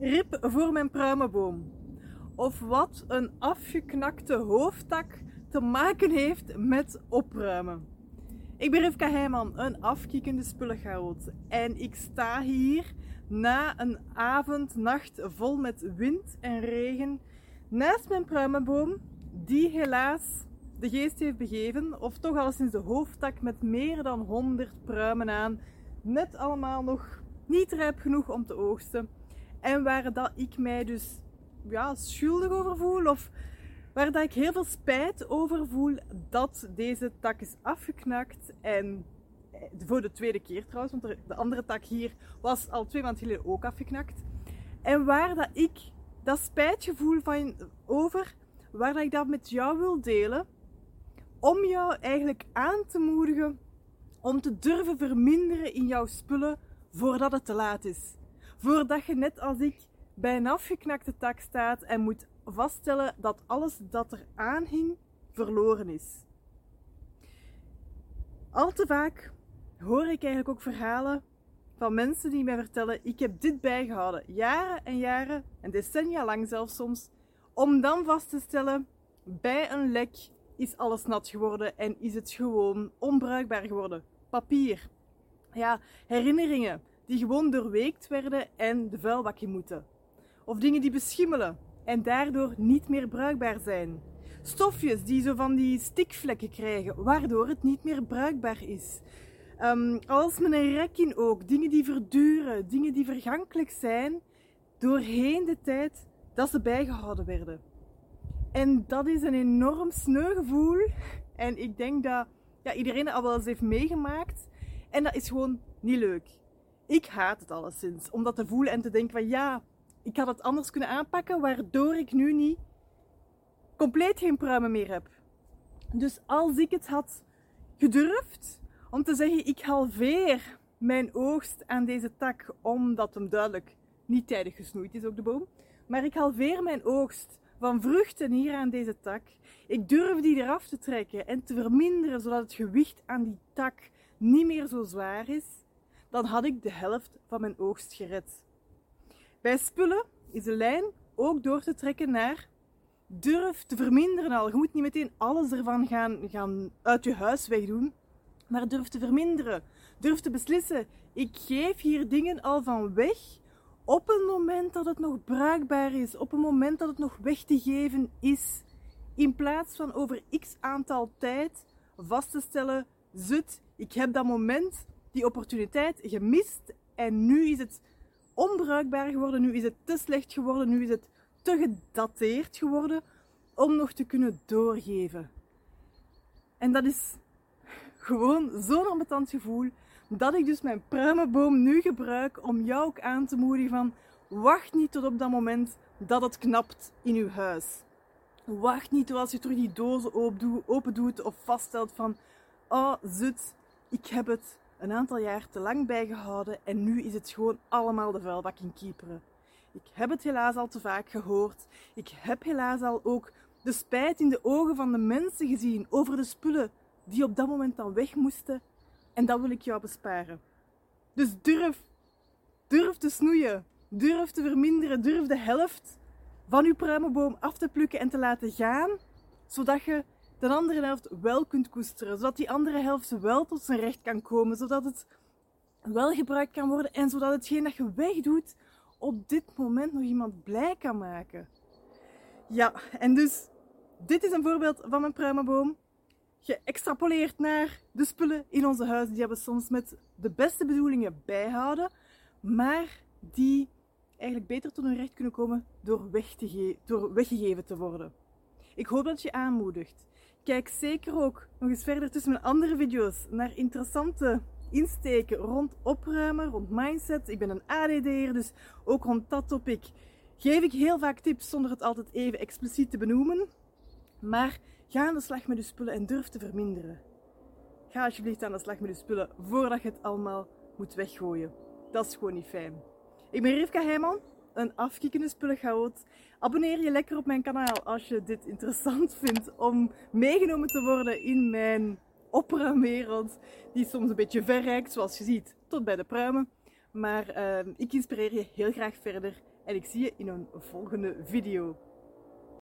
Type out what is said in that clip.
Rip voor mijn pruimenboom. Of wat een afgeknakte hoofdtak te maken heeft met opruimen. Ik ben Rivka Heijman, een afkiekende spullenchaot. En ik sta hier na een avond, nacht vol met wind en regen naast mijn pruimenboom, die helaas de geest heeft begeven, of toch al sinds de hoofdtak met meer dan 100 pruimen aan, net allemaal nog niet rijp genoeg om te oogsten. En waar dat ik mij dus ja, schuldig over voel, of waar dat ik heel veel spijt over voel dat deze tak is afgeknakt. En eh, voor de tweede keer trouwens, want de andere tak hier was al twee maanden geleden ook afgeknakt. En waar dat ik dat spijtgevoel van over, waar dat ik dat met jou wil delen, om jou eigenlijk aan te moedigen om te durven verminderen in jouw spullen voordat het te laat is. Voordat je net als ik bij een afgeknakte tak staat en moet vaststellen dat alles dat er aan hing verloren is. Al te vaak hoor ik eigenlijk ook verhalen van mensen die mij vertellen: ik heb dit bijgehouden, jaren en jaren en decennia lang zelfs soms, om dan vast te stellen: bij een lek is alles nat geworden en is het gewoon onbruikbaar geworden. Papier. Ja, herinneringen die gewoon doorweekt werden en de vuilbak moeten. Of dingen die beschimmelen en daardoor niet meer bruikbaar zijn. Stofjes die zo van die stikvlekken krijgen, waardoor het niet meer bruikbaar is. Um, als met een rek in ook, dingen die verduren, dingen die vergankelijk zijn, doorheen de tijd dat ze bijgehouden werden. En dat is een enorm sneu gevoel. En ik denk dat ja, iedereen het al wel eens heeft meegemaakt. En dat is gewoon niet leuk. Ik haat het alleszins. Om dat te voelen en te denken van ja, ik had het anders kunnen aanpakken, waardoor ik nu niet compleet geen pruimen meer heb. Dus als ik het had gedurfd om te zeggen, ik halveer mijn oogst aan deze tak, omdat hem duidelijk niet tijdig gesnoeid is, ook de boom. Maar ik halveer mijn oogst van vruchten hier aan deze tak. Ik durf die eraf te trekken en te verminderen, zodat het gewicht aan die tak niet meer zo zwaar is. Dan had ik de helft van mijn oogst gered. Bij spullen is de lijn ook door te trekken naar durf te verminderen al. Je moet niet meteen alles ervan gaan, gaan uit je huis wegdoen, maar durf te verminderen. Durf te beslissen. Ik geef hier dingen al van weg op een moment dat het nog bruikbaar is, op een moment dat het nog weg te geven is, in plaats van over x aantal tijd vast te stellen, zut, ik heb dat moment, die opportuniteit gemist en nu is het onbruikbaar geworden, nu is het te slecht geworden, nu is het te gedateerd geworden om nog te kunnen doorgeven. En dat is gewoon zo'n ambetant gevoel dat ik dus mijn pruimenboom nu gebruik om jou ook aan te moedigen van wacht niet tot op dat moment dat het knapt in uw huis. Wacht niet tot als je terug die dozen open doet of vaststelt van oh zut, ik heb het een aantal jaar te lang bijgehouden en nu is het gewoon allemaal de vuilbak in kieperen. Ik heb het helaas al te vaak gehoord. Ik heb helaas al ook de spijt in de ogen van de mensen gezien over de spullen die op dat moment dan weg moesten. En dat wil ik jou besparen. Dus durf, durf te snoeien, durf te verminderen, durf de helft van uw pruimenboom af te plukken en te laten gaan, zodat je de andere helft wel kunt koesteren, zodat die andere helft wel tot zijn recht kan komen, zodat het wel gebruikt kan worden en zodat hetgeen dat je wegdoet op dit moment nog iemand blij kan maken. Ja, en dus dit is een voorbeeld van mijn pruimenboom. Geëxtrapoleerd naar de spullen in onze huis, die hebben soms met de beste bedoelingen bijhouden, maar die eigenlijk beter tot hun recht kunnen komen door, weg te door weggegeven te worden. Ik hoop dat je aanmoedigt. Kijk zeker ook nog eens verder tussen mijn andere video's naar interessante insteken rond opruimen, rond mindset. Ik ben een ADD'er, dus ook rond dat topic geef ik heel vaak tips zonder het altijd even expliciet te benoemen. Maar ga aan de slag met je spullen en durf te verminderen. Ga alsjeblieft aan de slag met je spullen voordat je het allemaal moet weggooien. Dat is gewoon niet fijn. Ik ben Rivka Heijman, een afkikkende spullenchaot. Abonneer je lekker op mijn kanaal als je dit interessant vindt om meegenomen te worden in mijn opruimwereld. Die soms een beetje ver reikt, zoals je ziet, tot bij de pruimen. Maar uh, ik inspireer je heel graag verder En ik zie je in een volgende video.